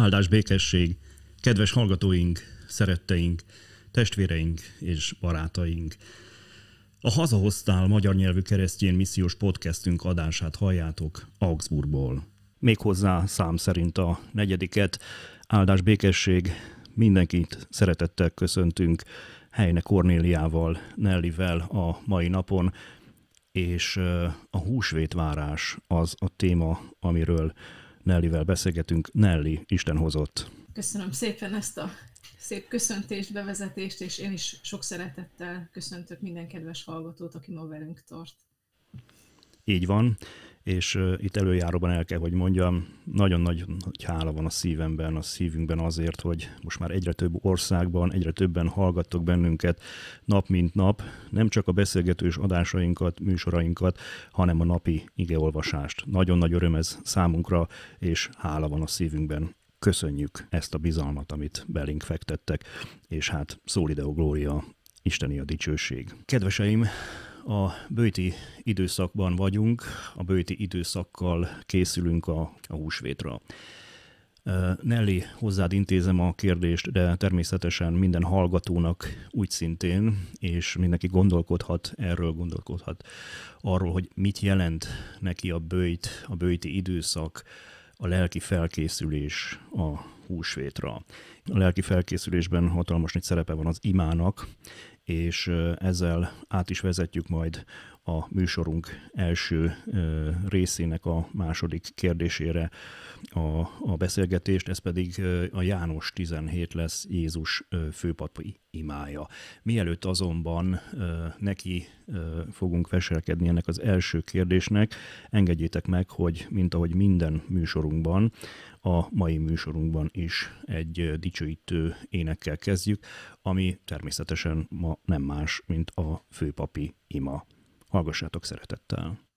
Áldás békesség, kedves hallgatóink, szeretteink, testvéreink és barátaink. A Hazahoztál magyar nyelvű keresztjén missziós podcastünk adását halljátok Augsburgból. Méghozzá szám szerint a negyediket, áldás békesség, mindenkit szeretettel köszöntünk Helyne Kornéliával, Nellivel a mai napon, és a húsvétvárás az a téma, amiről Nellivel beszélgetünk. Nelli, Isten hozott. Köszönöm szépen ezt a szép köszöntést, bevezetést, és én is sok szeretettel köszöntök minden kedves hallgatót, aki ma velünk tart. Így van, és itt előjáróban el kell, hogy mondjam, nagyon nagy hála van a szívemben, a szívünkben azért, hogy most már egyre több országban, egyre többen hallgattok bennünket nap mint nap, nem csak a beszélgetős adásainkat, műsorainkat, hanem a napi igeolvasást. Nagyon nagy öröm ez számunkra, és hála van a szívünkben köszönjük ezt a bizalmat, amit belénk fektettek, és hát Szólideo Glória, Isteni a dicsőség. Kedveseim, a bőti időszakban vagyunk, a bőti időszakkal készülünk a, a húsvétra. Nelly, hozzád intézem a kérdést, de természetesen minden hallgatónak úgy szintén, és mindenki gondolkodhat, erről gondolkodhat, arról, hogy mit jelent neki a bőjt, a bőti időszak, a lelki felkészülés a húsvétra. A lelki felkészülésben hatalmas nagy szerepe van az imának, és ezzel át is vezetjük majd a műsorunk első részének a második kérdésére a, a beszélgetést, ez pedig a János 17 lesz Jézus főpapi imája. Mielőtt azonban neki fogunk veselkedni ennek az első kérdésnek, engedjétek meg, hogy mint ahogy minden műsorunkban, a mai műsorunkban is egy dicsőítő énekkel kezdjük, ami természetesen ma nem más, mint a főpapi ima. Hallgassátok szeretettel!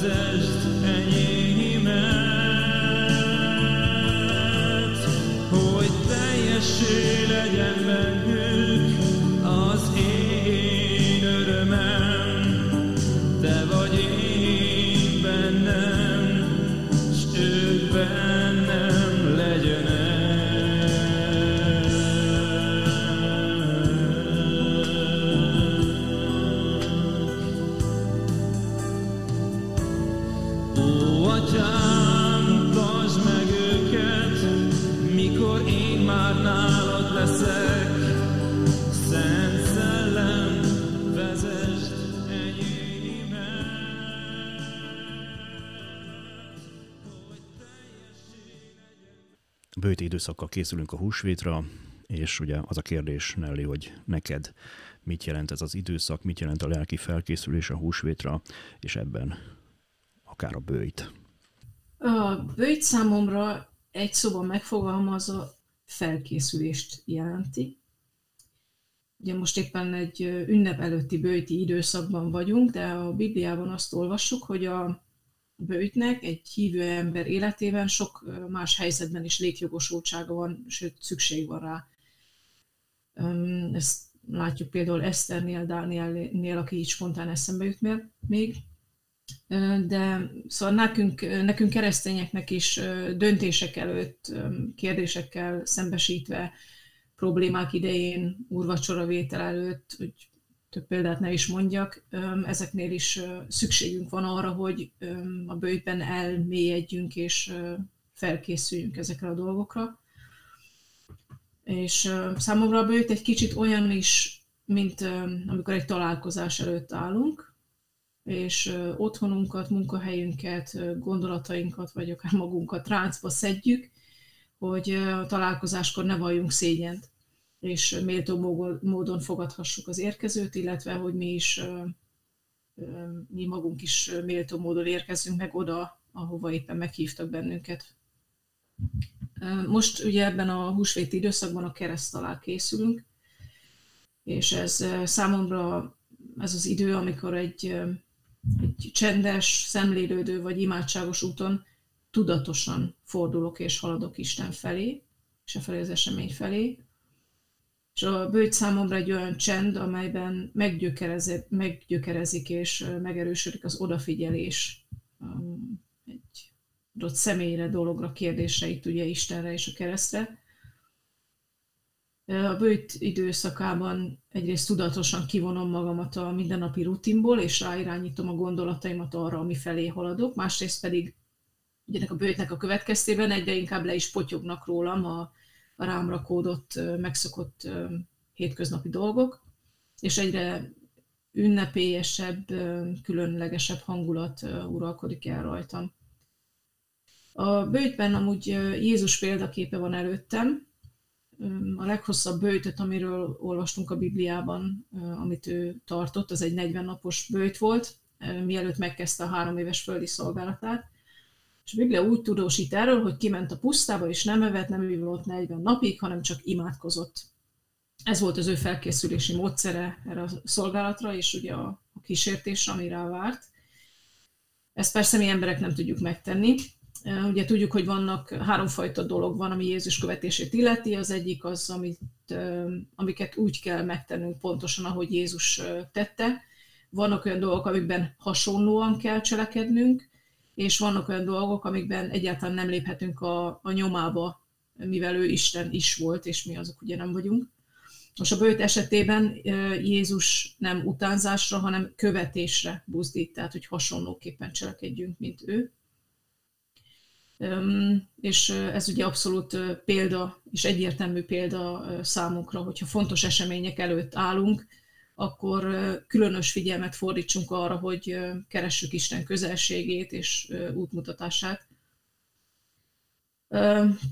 vezest enyémet, hogy teljessé legyen benne. Bőti időszakkal készülünk a húsvétra, és ugye az a kérdés, Nelly, hogy neked mit jelent ez az időszak, mit jelent a lelki felkészülés a húsvétra, és ebben akár a bőjt. A bőjt számomra egy szóban megfogalmazza felkészülést jelenti. Ugye most éppen egy ünnep előtti bőjti időszakban vagyunk, de a Bibliában azt olvassuk, hogy a bőjtnek egy hívő ember életében sok más helyzetben is létjogosultsága van, sőt szükség van rá. Ezt látjuk például Eszternél, Dánielnél, aki így spontán eszembe jut még. De szóval nekünk, nekünk keresztényeknek is döntések előtt, kérdésekkel szembesítve, problémák idején, úrvacsora vétel előtt, hogy több példát ne is mondjak, ezeknél is szükségünk van arra, hogy a bőjtben elmélyedjünk és felkészüljünk ezekre a dolgokra. És számomra a bőjt egy kicsit olyan is, mint amikor egy találkozás előtt állunk, és otthonunkat, munkahelyünket, gondolatainkat, vagy akár magunkat ráncba szedjük, hogy a találkozáskor ne valljunk szégyent és méltó módon fogadhassuk az érkezőt, illetve hogy mi is, mi magunk is méltó módon érkezünk meg oda, ahova éppen meghívtak bennünket. Most ugye ebben a húsvéti időszakban a kereszt alá készülünk, és ez számomra ez az idő, amikor egy, egy csendes, szemlélődő vagy imádságos úton tudatosan fordulok és haladok Isten felé, és a felé az esemény felé, és a bőjt számomra egy olyan csend, amelyben meggyökerezik és megerősödik az odafigyelés um, egy adott személyre, dologra, kérdésre, itt ugye Istenre és a keresztre. A bőjt időszakában egyrészt tudatosan kivonom magamat a mindennapi rutinból, és ráirányítom a gondolataimat arra, ami felé haladok, másrészt pedig ugye a bőjtnek a következtében egyre inkább le is potyognak rólam a, a rám rakódott, megszokott hétköznapi dolgok, és egyre ünnepélyesebb, különlegesebb hangulat uralkodik el rajtam. A bőjtben amúgy Jézus példaképe van előttem, a leghosszabb bőjtöt, amiről olvastunk a Bibliában, amit ő tartott, az egy 40 napos bőjt volt, mielőtt megkezdte a három éves földi szolgálatát. És Biblia úgy tudósít erről, hogy kiment a pusztába, és nem evett, nem ivott 40 napig, hanem csak imádkozott. Ez volt az ő felkészülési módszere erre a szolgálatra, és ugye a, a kísértés, ami rá várt. Ezt persze mi emberek nem tudjuk megtenni. Ugye tudjuk, hogy vannak háromfajta dolog van, ami Jézus követését illeti. Az egyik az, amit, amiket úgy kell megtennünk pontosan, ahogy Jézus tette. Vannak olyan dolgok, amikben hasonlóan kell cselekednünk, és vannak olyan dolgok, amikben egyáltalán nem léphetünk a, a nyomába, mivel ő Isten is volt, és mi azok ugye nem vagyunk. Most a bőjt esetében Jézus nem utánzásra, hanem követésre buzdít, tehát hogy hasonlóképpen cselekedjünk, mint ő. És ez ugye abszolút példa, és egyértelmű példa számunkra, hogyha fontos események előtt állunk, akkor különös figyelmet fordítsunk arra, hogy keressük Isten közelségét és útmutatását.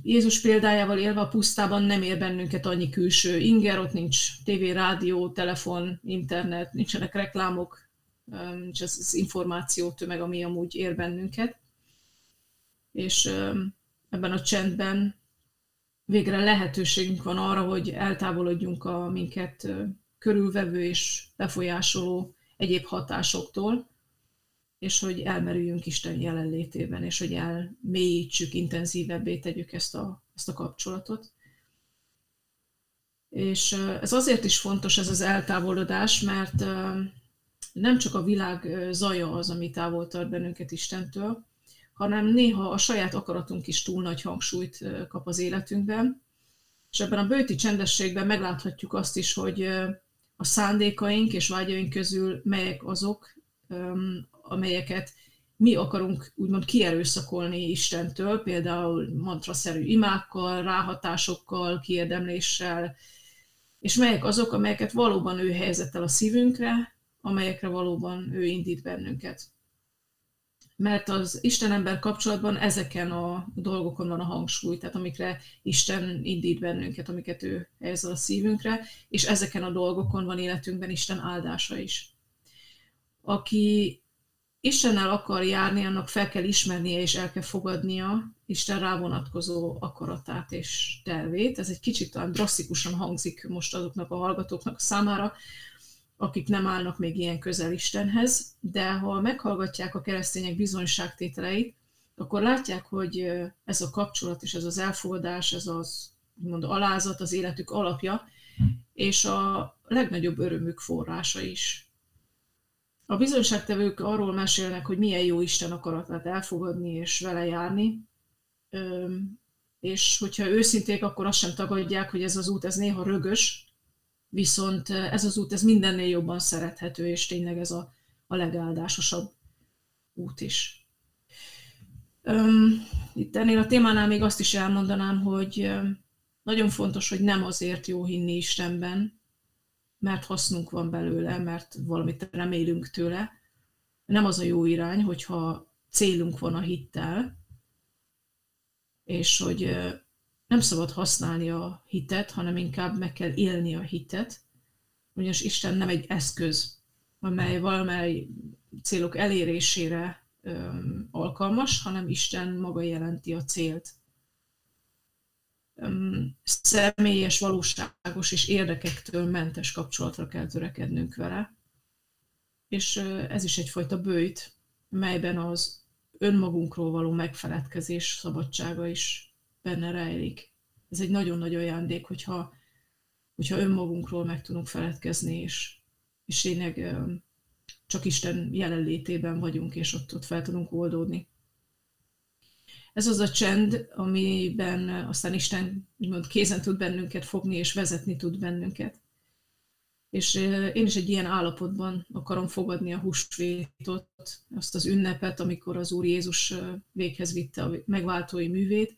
Jézus példájával élve a pusztában nem ér bennünket annyi külső inger, ott nincs tévé, rádió, telefon, internet, nincsenek reklámok, nincs az, az információ tömeg, ami amúgy ér bennünket. És ebben a csendben végre lehetőségünk van arra, hogy eltávolodjunk a minket körülvevő és befolyásoló egyéb hatásoktól, és hogy elmerüljünk Isten jelenlétében, és hogy elmélyítsük, intenzívebbé tegyük ezt a, ezt a kapcsolatot. És ez azért is fontos ez az eltávolodás, mert nem csak a világ zaja az, ami távol tart bennünket Istentől, hanem néha a saját akaratunk is túl nagy hangsúlyt kap az életünkben. És ebben a bőti csendességben megláthatjuk azt is, hogy a szándékaink és vágyaink közül melyek azok, amelyeket mi akarunk úgymond kierőszakolni Istentől, például mantraszerű imákkal, ráhatásokkal, kiérdemléssel, és melyek azok, amelyeket valóban ő helyezett el a szívünkre, amelyekre valóban ő indít bennünket. Mert az Isten-ember kapcsolatban ezeken a dolgokon van a hangsúly, tehát amikre Isten indít bennünket, amiket ő helyez a szívünkre, és ezeken a dolgokon van életünkben Isten áldása is. Aki Istennel akar járni, annak fel kell ismernie és el kell fogadnia Isten rávonatkozó akaratát és tervét. Ez egy kicsit talán drasztikusan hangzik most azoknak a hallgatóknak számára, akik nem állnak még ilyen közel Istenhez, de ha meghallgatják a keresztények bizonyságtételeit, akkor látják, hogy ez a kapcsolat és ez az elfogadás, ez az mond, alázat az életük alapja, és a legnagyobb örömük forrása is. A bizonyságtevők arról mesélnek, hogy milyen jó Isten akaratát elfogadni és vele járni, és hogyha őszinték, akkor azt sem tagadják, hogy ez az út, ez néha rögös, viszont ez az út, ez mindennél jobban szerethető, és tényleg ez a, a legáldásosabb út is. Itt ennél a témánál még azt is elmondanám, hogy nagyon fontos, hogy nem azért jó hinni Istenben, mert hasznunk van belőle, mert valamit remélünk tőle. Nem az a jó irány, hogyha célunk van a hittel, és hogy nem szabad használni a hitet, hanem inkább meg kell élni a hitet, ugyanis Isten nem egy eszköz, amely valamely célok elérésére alkalmas, hanem Isten maga jelenti a célt személyes, valóságos és érdekektől mentes kapcsolatra kell törekednünk vele. És ez is egyfajta bőjt, melyben az önmagunkról való megfeledkezés szabadsága is benne rejlik. Ez egy nagyon nagy ajándék, hogyha, hogyha önmagunkról meg tudunk feledkezni, és, és tényleg csak Isten jelenlétében vagyunk, és ott, ott fel tudunk oldódni. Ez az a csend, amiben aztán Isten úgymond kézen tud bennünket fogni, és vezetni tud bennünket. És én is egy ilyen állapotban akarom fogadni a húsvétot, azt az ünnepet, amikor az Úr Jézus véghez vitte a megváltói művét,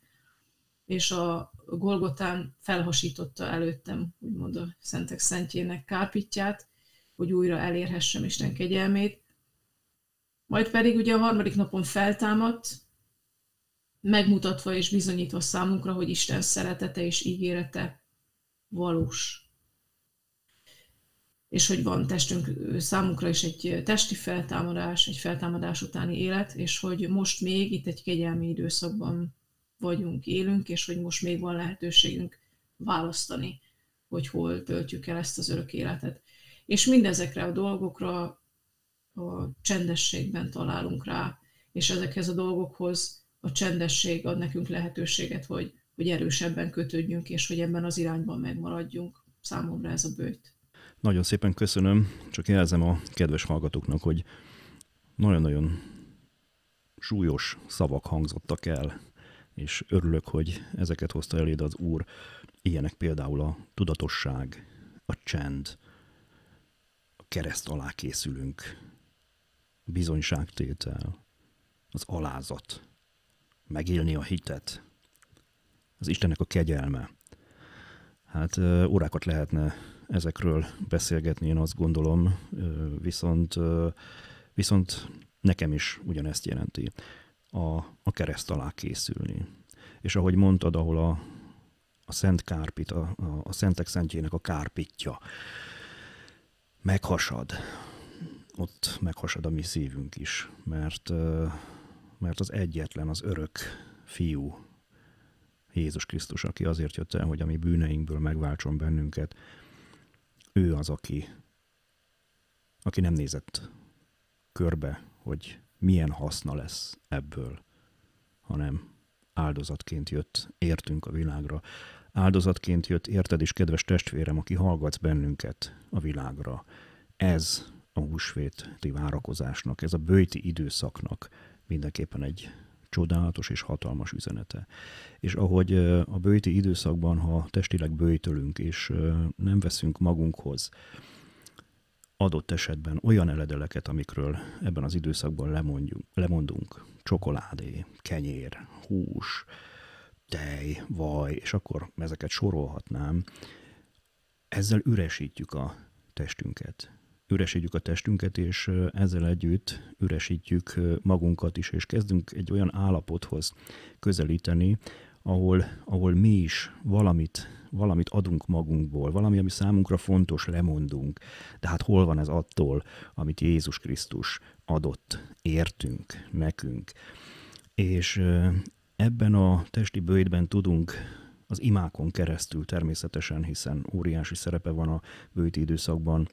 és a Golgotán felhasította előttem, úgymond a Szentek Szentjének kárpitját, hogy újra elérhessem Isten kegyelmét. Majd pedig ugye a harmadik napon feltámadt, megmutatva és bizonyítva számunkra, hogy Isten szeretete és ígérete valós. És hogy van testünk számunkra is egy testi feltámadás, egy feltámadás utáni élet, és hogy most még itt egy kegyelmi időszakban vagyunk, élünk, és hogy most még van lehetőségünk választani, hogy hol töltjük el ezt az örök életet. És mindezekre a dolgokra a csendességben találunk rá, és ezekhez a dolgokhoz a csendesség ad nekünk lehetőséget, hogy, hogy erősebben kötődjünk, és hogy ebben az irányban megmaradjunk. Számomra ez a bőt. Nagyon szépen köszönöm, csak jelzem a kedves hallgatóknak, hogy nagyon-nagyon súlyos szavak hangzottak el, és örülök, hogy ezeket hozta eléd az Úr. Ilyenek például a tudatosság, a csend, a kereszt alá készülünk, bizonyságtétel, az alázat, megélni a hitet, az Istennek a kegyelme. Hát órákat lehetne ezekről beszélgetni, én azt gondolom, viszont, viszont nekem is ugyanezt jelenti a, a kereszt alá készülni. és ahogy mondtad, ahol a, a Szent Kárpit, a, a, a Szentek Szentjének a kárpitja meghasad, ott meghasad a mi szívünk is, mert, mert az egyetlen, az örök fiú, Jézus Krisztus, aki azért jött el, hogy a mi bűneinkből megváltson bennünket, ő az, aki, aki nem nézett körbe, hogy milyen haszna lesz ebből, hanem áldozatként jött, értünk a világra. Áldozatként jött, érted is, kedves testvérem, aki hallgatsz bennünket a világra. Ez a húsvéti várakozásnak, ez a bőti időszaknak mindenképpen egy csodálatos és hatalmas üzenete. És ahogy a bőti időszakban, ha testileg bőjtölünk, és nem veszünk magunkhoz adott esetben olyan eledeleket, amikről ebben az időszakban lemondjunk, lemondunk, csokoládé, kenyér, hús, tej, vaj, és akkor ezeket sorolhatnám, ezzel üresítjük a testünket. Üresítjük a testünket, és ezzel együtt üresítjük magunkat is, és kezdünk egy olyan állapothoz közelíteni, ahol, ahol mi is valamit, valamit adunk magunkból, valami, ami számunkra fontos, lemondunk. De hát hol van ez attól, amit Jézus Krisztus adott, értünk, nekünk. És ebben a testi bőjtben tudunk az imákon keresztül természetesen, hiszen óriási szerepe van a bőti időszakban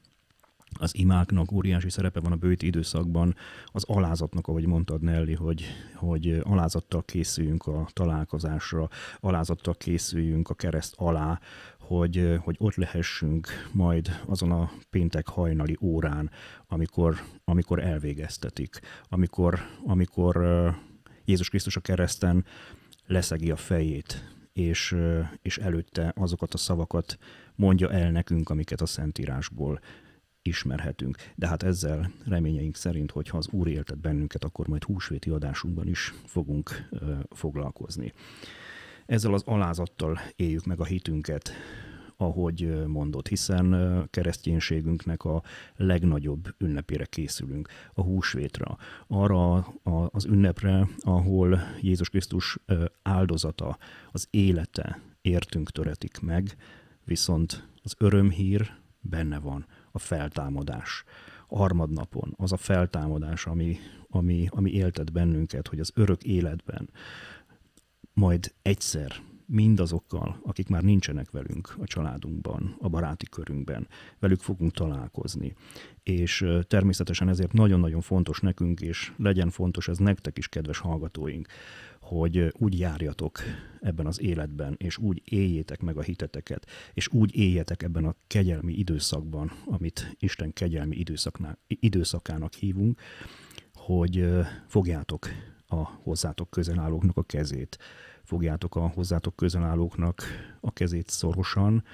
az imáknak óriási szerepe van a bőti időszakban, az alázatnak, ahogy mondtad Nelly, hogy, hogy alázattal készüljünk a találkozásra, alázattal készüljünk a kereszt alá, hogy, hogy ott lehessünk majd azon a péntek hajnali órán, amikor, amikor elvégeztetik, amikor, amikor Jézus Krisztus a kereszten leszegi a fejét, és, és előtte azokat a szavakat mondja el nekünk, amiket a Szentírásból ismerhetünk. De hát ezzel reményeink szerint, hogyha az Úr éltet bennünket, akkor majd húsvéti adásunkban is fogunk foglalkozni. Ezzel az alázattal éljük meg a hitünket, ahogy mondott, hiszen kereszténységünknek a legnagyobb ünnepére készülünk, a húsvétra, arra az ünnepre, ahol Jézus Krisztus áldozata, az élete értünk töretik meg, viszont az örömhír benne van a feltámadás. A harmadnapon az a feltámadás, ami, ami, ami éltet bennünket, hogy az örök életben majd egyszer mindazokkal, akik már nincsenek velünk a családunkban, a baráti körünkben, velük fogunk találkozni. És természetesen ezért nagyon-nagyon fontos nekünk, és legyen fontos ez nektek is, kedves hallgatóink, hogy úgy járjatok ebben az életben, és úgy éljétek meg a hiteteket, és úgy éljetek ebben a kegyelmi időszakban, amit Isten kegyelmi időszakának hívunk, hogy fogjátok a hozzátok közelállóknak a kezét, fogjátok a hozzátok közelállóknak a kezét szorosan,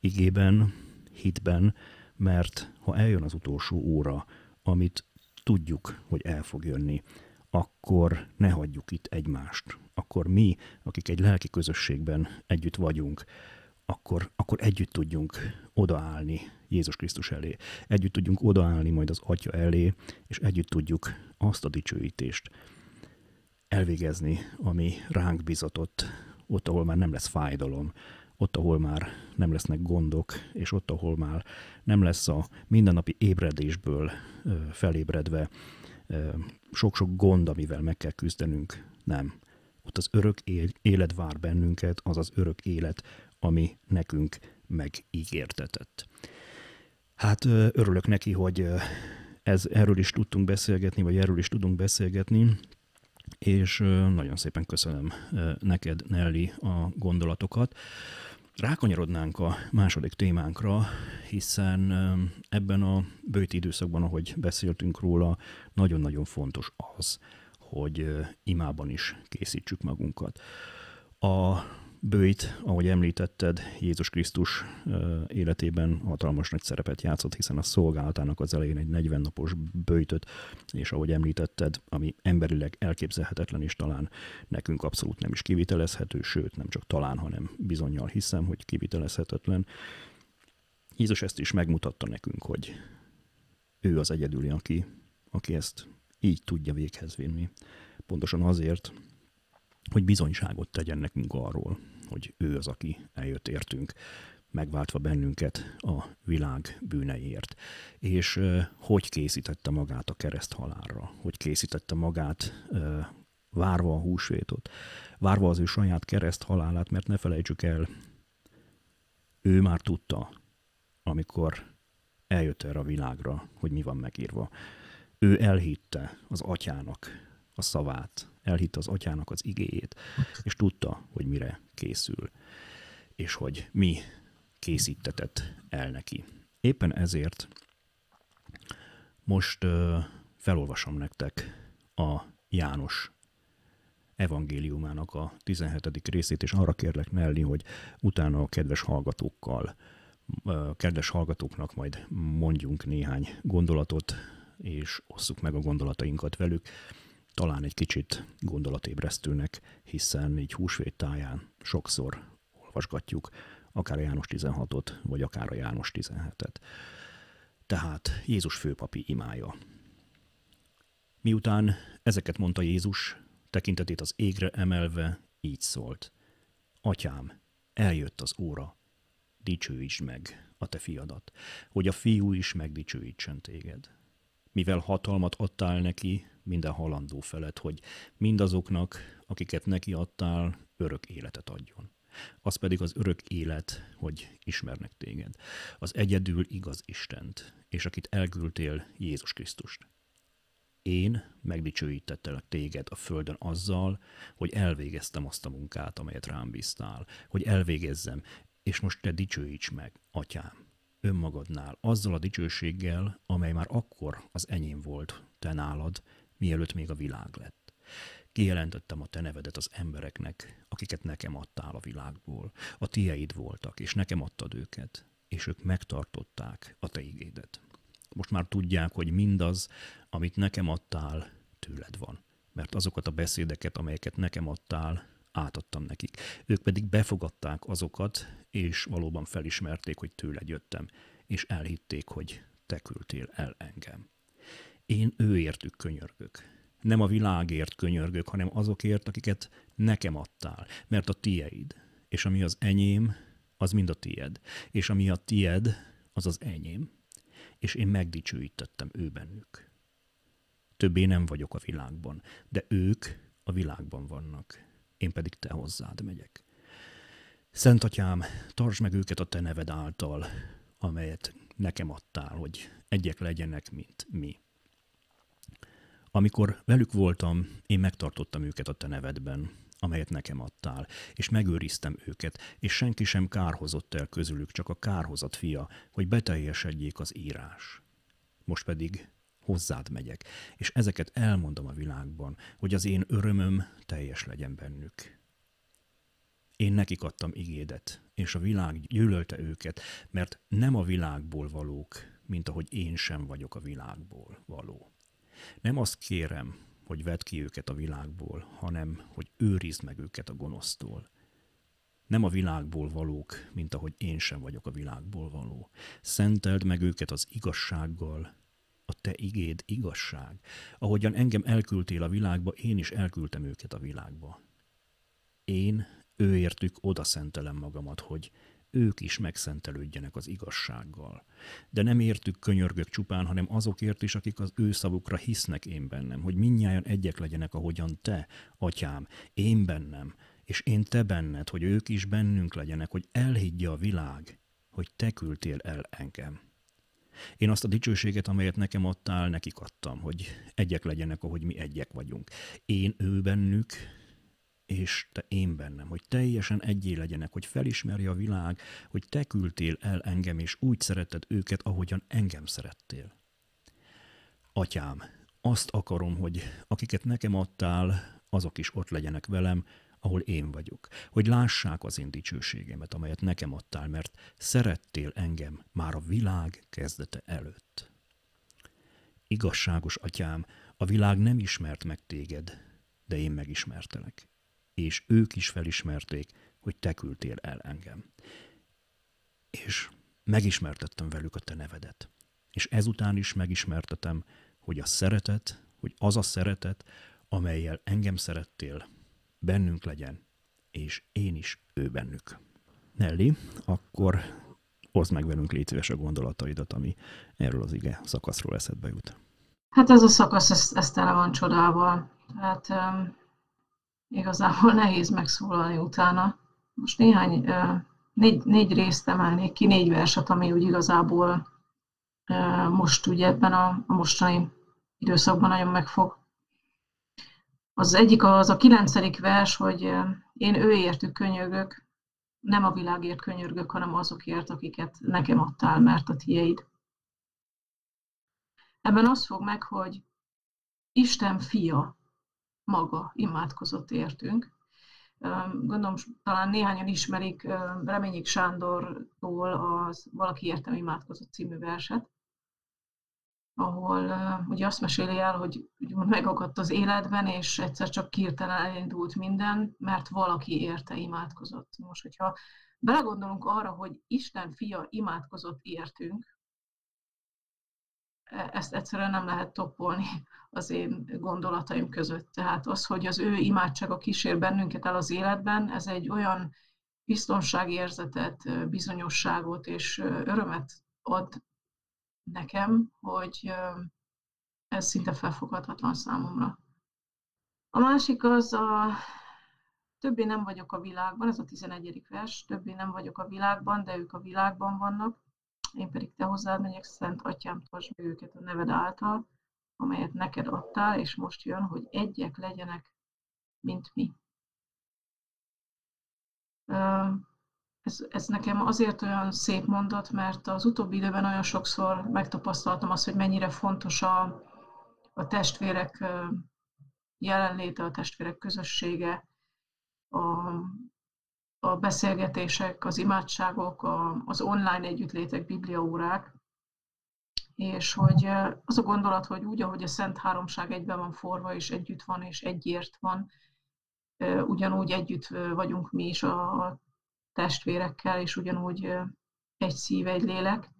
igében, hitben, mert ha eljön az utolsó óra, amit tudjuk, hogy el fog jönni, akkor ne hagyjuk itt egymást. Akkor mi, akik egy lelki közösségben együtt vagyunk, akkor, akkor együtt tudjunk odaállni Jézus Krisztus elé. Együtt tudjunk odaállni majd az Atya elé, és együtt tudjuk azt a dicsőítést elvégezni, ami ránk bizatott, ott, ahol már nem lesz fájdalom, ott, ahol már nem lesznek gondok, és ott, ahol már nem lesz a mindennapi ébredésből felébredve sok-sok gond, amivel meg kell küzdenünk. Nem. Ott az örök élet vár bennünket, az az örök élet, ami nekünk megígértetett. Hát örülök neki, hogy ez, erről is tudtunk beszélgetni, vagy erről is tudunk beszélgetni, és nagyon szépen köszönöm neked, Nelly, a gondolatokat. Rákanyarodnánk a második témánkra, hiszen ebben a bőti időszakban, ahogy beszéltünk róla, nagyon-nagyon fontos az, hogy imában is készítsük magunkat. A bőjt, ahogy említetted, Jézus Krisztus életében hatalmas nagy szerepet játszott, hiszen a szolgálatának az elején egy 40 napos bőjtöt, és ahogy említetted, ami emberileg elképzelhetetlen, és talán nekünk abszolút nem is kivitelezhető, sőt, nem csak talán, hanem bizonyal hiszem, hogy kivitelezhetetlen. Jézus ezt is megmutatta nekünk, hogy ő az egyedüli, aki, aki ezt így tudja véghez vinni. Pontosan azért, hogy bizonyságot tegyen nekünk arról, hogy ő az, aki eljött értünk, megváltva bennünket a világ bűneiért. És hogy készítette magát a kereszt halálra, hogy készítette magát várva a húsvétot, várva az ő saját kereszt halálát, mert ne felejtsük el, ő már tudta, amikor eljött erre a világra, hogy mi van megírva. Ő elhitte az atyának a szavát, elhitte az atyának az igéjét, és tudta, hogy mire készül, és hogy mi készítetett el neki. Éppen ezért most felolvasom nektek a János evangéliumának a 17. részét, és arra kérlek Nelly, hogy utána a kedves hallgatókkal, kedves hallgatóknak majd mondjunk néhány gondolatot, és osszuk meg a gondolatainkat velük, talán egy kicsit gondolatébresztőnek, hiszen így húsvét táján sokszor olvasgatjuk akár a János 16-ot, vagy akár a János 17-et. Tehát Jézus főpapi imája. Miután ezeket mondta Jézus, tekintetét az égre emelve így szólt. Atyám, eljött az óra, dicsőítsd meg a te fiadat, hogy a fiú is megdicsőítsen téged. Mivel hatalmat adtál neki minden halandó felett, hogy mindazoknak, akiket neki adtál, örök életet adjon. Az pedig az örök élet, hogy ismernek téged. Az egyedül igaz Istent, és akit elküldtél Jézus Krisztust én megdicsőítettelek téged a földön azzal, hogy elvégeztem azt a munkát, amelyet rám bíztál, hogy elvégezzem, és most te dicsőíts meg, atyám, önmagadnál, azzal a dicsőséggel, amely már akkor az enyém volt, te nálad, mielőtt még a világ lett. Kijelentettem a te nevedet az embereknek, akiket nekem adtál a világból. A tieid voltak, és nekem adtad őket, és ők megtartották a te igédet. Most már tudják, hogy mindaz, amit nekem adtál, tőled van. Mert azokat a beszédeket, amelyeket nekem adtál, átadtam nekik. Ők pedig befogadták azokat, és valóban felismerték, hogy tőled jöttem, és elhitték, hogy te küldtél el engem. Én őértük könyörgök. Nem a világért könyörgök, hanem azokért, akiket nekem adtál, mert a tieid, és ami az enyém, az mind a tied, és ami a tied, az az enyém, és én megdicsőítettem ő bennük. Többé nem vagyok a világban, de ők a világban vannak, én pedig te hozzád megyek. Szent atyám, tartsd meg őket a te neved által, amelyet nekem adtál, hogy egyek legyenek, mint mi. Amikor velük voltam, én megtartottam őket a te nevedben, amelyet nekem adtál, és megőriztem őket, és senki sem kárhozott el közülük, csak a kárhozat fia, hogy beteljesedjék az írás. Most pedig hozzád megyek, és ezeket elmondom a világban, hogy az én örömöm teljes legyen bennük. Én nekik adtam igédet, és a világ gyűlölte őket, mert nem a világból valók, mint ahogy én sem vagyok a világból való. Nem azt kérem, hogy vedd ki őket a világból, hanem hogy őrizd meg őket a gonosztól. Nem a világból valók, mint ahogy én sem vagyok a világból való. Szenteld meg őket az igazsággal, a te igéd igazság. Ahogyan engem elküldtél a világba, én is elküldtem őket a világba. Én őértük oda szentelem magamat, hogy ők is megszentelődjenek az igazsággal. De nem értük könyörgök csupán, hanem azokért is, akik az ő szavukra hisznek én bennem, hogy minnyáján egyek legyenek, ahogyan te, atyám, én bennem, és én te benned, hogy ők is bennünk legyenek, hogy elhiggye a világ, hogy te küldtél el engem. Én azt a dicsőséget, amelyet nekem adtál, nekik adtam, hogy egyek legyenek, ahogy mi egyek vagyunk. Én ő bennük, és te én bennem, hogy teljesen egyé legyenek, hogy felismerje a világ, hogy te küldtél el engem, és úgy szeretted őket, ahogyan engem szerettél. Atyám, azt akarom, hogy akiket nekem adtál, azok is ott legyenek velem, ahol én vagyok, hogy lássák az én dicsőségemet, amelyet nekem adtál, mert szerettél engem már a világ kezdete előtt. Igazságos atyám, a világ nem ismert meg téged, de én megismertelek és ők is felismerték, hogy te küldtél el engem. És megismertettem velük a te nevedet. És ezután is megismertetem, hogy a szeretet, hogy az a szeretet, amelyel engem szerettél, bennünk legyen, és én is ő bennük. Nelly, akkor hozd meg velünk légy a gondolataidat, ami erről az ige szakaszról eszedbe jut. Hát ez a szakasz, ez, ez tele van csodával. Tehát igazából nehéz megszólalni utána. Most néhány, négy, négy részt emelnék ki, négy verset, ami úgy igazából most ugye ebben a, a mostani időszakban nagyon megfog. Az egyik az a kilencedik vers, hogy én őértük könyörgök, nem a világért könyörgök, hanem azokért, akiket nekem adtál, mert a tiéd. Ebben az fog meg, hogy Isten fia maga imádkozott értünk. Gondolom, talán néhányan ismerik Reményik Sándortól az Valaki értem imádkozott című verset, ahol ugye azt meséli el, hogy megakadt az életben, és egyszer csak kirtelen elindult minden, mert valaki érte imádkozott. Most, hogyha belegondolunk arra, hogy Isten fia imádkozott értünk, ezt egyszerűen nem lehet toppolni az én gondolataim között. Tehát az, hogy az ő imádsága kísér bennünket el az életben, ez egy olyan biztonságérzetet, bizonyosságot és örömet ad nekem, hogy ez szinte felfoghatatlan számomra. A másik az a többé nem vagyok a világban, ez a 11. vers, többé nem vagyok a világban, de ők a világban vannak, én pedig te hozzád megyek, Szent Atyám, tartsd meg őket a neved által, amelyet neked adtál, és most jön, hogy egyek legyenek, mint mi. Ez, ez nekem azért olyan szép mondat, mert az utóbbi időben olyan sokszor megtapasztaltam azt, hogy mennyire fontos a, a testvérek jelenléte, a testvérek közössége, a, a beszélgetések, az imádságok, az online együttlétek, bibliaórák, és hogy az a gondolat, hogy úgy, ahogy a Szent Háromság egyben van forva, és együtt van, és egyért van, ugyanúgy együtt vagyunk mi is a testvérekkel, és ugyanúgy egy szív, egy lélek,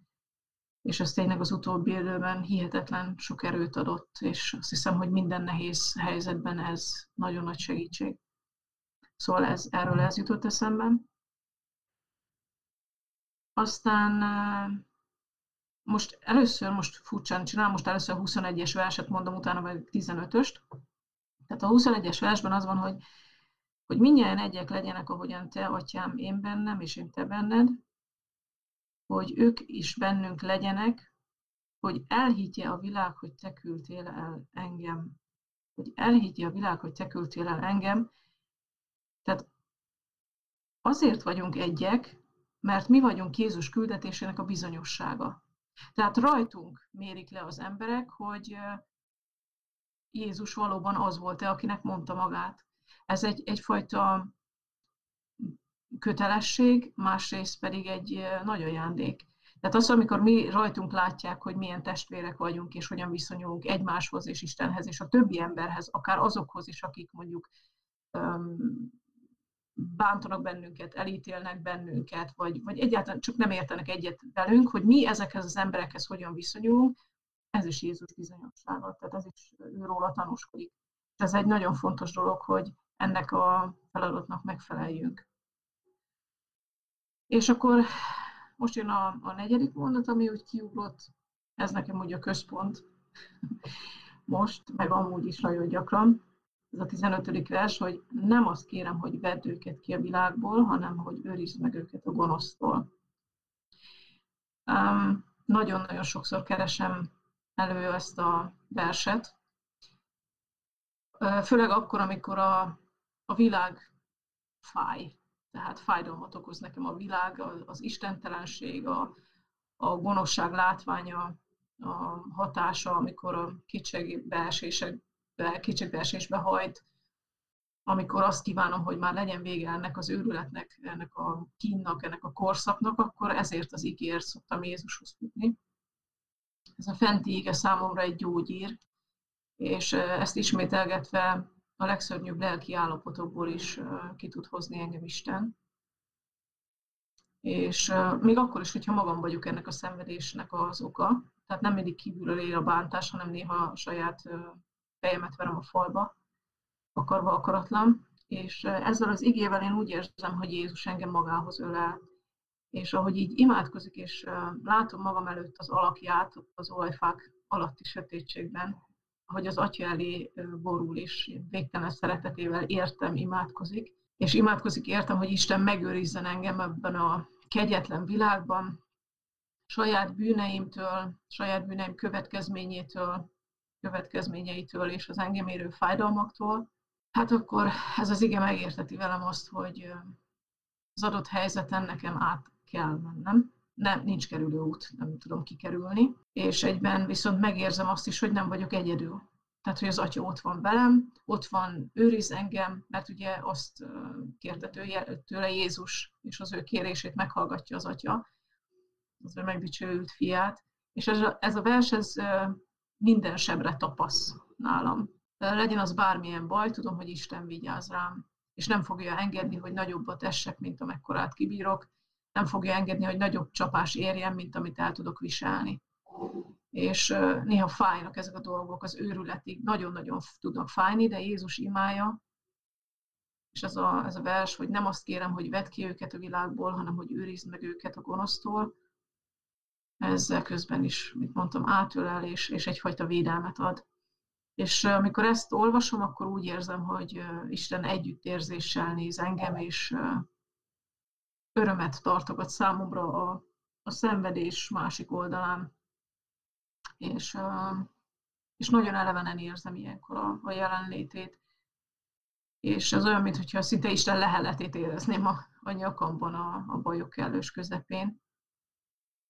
és ez tényleg az utóbbi időben hihetetlen sok erőt adott, és azt hiszem, hogy minden nehéz helyzetben ez nagyon nagy segítség. Szóval ez, erről ez jutott eszembe. Aztán most először, most furcsán csinálom, most először 21-es verset mondom, utána vagy 15-öst. Tehát a 21-es versben az van, hogy hogy mindjárt egyek legyenek, ahogyan te, atyám, én bennem, és én te benned, hogy ők is bennünk legyenek, hogy elhiggye a világ, hogy te küldtél el engem. Hogy elhiggye a világ, hogy te küldtél el engem. Tehát azért vagyunk egyek, mert mi vagyunk Jézus küldetésének a bizonyossága. Tehát rajtunk mérik le az emberek, hogy Jézus valóban az volt-e, akinek mondta magát. Ez egy, egyfajta kötelesség, másrészt pedig egy nagy ajándék. Tehát az, amikor mi rajtunk látják, hogy milyen testvérek vagyunk, és hogyan viszonyulunk egymáshoz és Istenhez, és a többi emberhez, akár azokhoz is, akik mondjuk bántanak bennünket, elítélnek bennünket, vagy, vagy egyáltalán csak nem értenek egyet velünk, hogy mi ezekhez az emberekhez hogyan viszonyulunk, ez is Jézus bizonyossága, tehát ez is őróla tanúskodik. Ez egy nagyon fontos dolog, hogy ennek a feladatnak megfeleljünk. És akkor most jön a, a negyedik mondat, ami úgy kiugrott, ez nekem úgy a központ, most, meg amúgy is nagyon gyakran, ez a 15. vers, hogy nem azt kérem, hogy vedd őket ki a világból, hanem hogy őrizd meg őket a gonosztól. Um, nagyon-nagyon sokszor keresem elő ezt a verset, főleg akkor, amikor a a világ fáj. Tehát fájdalmat okoz nekem a világ, az istentelenség, a, a gonoszság látványa, a hatása, amikor a kétségbeesésekbe, kétségbeesésbe hajt, amikor azt kívánom, hogy már legyen vége ennek az őrületnek, ennek a kínnak, ennek a korszaknak, akkor ezért az ígért szoktam Jézushoz futni. Ez a fenti íge számomra egy gyógyír, és ezt ismételgetve a legszörnyűbb lelki állapotokból is ki tud hozni engem Isten. És még akkor is, hogyha magam vagyok ennek a szenvedésnek az oka, tehát nem mindig kívülről ér a bántás, hanem néha a saját fejemet verem a falba, akarva akaratlan, És ezzel az igével én úgy érzem, hogy Jézus engem magához ölel. És ahogy így imádkozik, és látom magam előtt az alakját az olajfák alatti sötétségben, hogy az atya elé borul, és végtelen szeretetével értem, imádkozik, és imádkozik értem, hogy Isten megőrizzen engem ebben a kegyetlen világban, saját bűneimtől, saját bűneim következményétől, következményeitől és az engem érő fájdalmaktól, hát akkor ez az ige megérteti velem azt, hogy az adott helyzeten nekem át kell mennem. Nem, nincs kerülő út, nem tudom kikerülni. És egyben viszont megérzem azt is, hogy nem vagyok egyedül. Tehát, hogy az atya ott van velem, ott van, őriz engem, mert ugye azt kérte tőle Jézus, és az ő kérését meghallgatja az atya, az ő megdicsőült fiát. És ez a, ez a vers, ez minden sebre tapasz nálam. Legyen az bármilyen baj, tudom, hogy Isten vigyáz rám, és nem fogja engedni, hogy nagyobbat essek, mint amekkorát kibírok, nem fogja engedni, hogy nagyobb csapás érjen, mint amit el tudok viselni. És néha fájnak ezek a dolgok, az őrületig nagyon-nagyon tudnak fájni, de Jézus imája, és ez a, ez a vers, hogy nem azt kérem, hogy vedd ki őket a világból, hanem hogy őrizd meg őket a gonosztól, ezzel közben is, mint mondtam, átölel és, és egyfajta védelmet ad. És amikor ezt olvasom, akkor úgy érzem, hogy Isten együttérzéssel néz engem, és örömet tartogat számomra a, a szenvedés másik oldalán. És, és nagyon elevenen érzem ilyenkor a, a jelenlétét. És ez olyan, mintha szinte Isten leheletét érezném a, a nyakamban a, a bajok kellős közepén.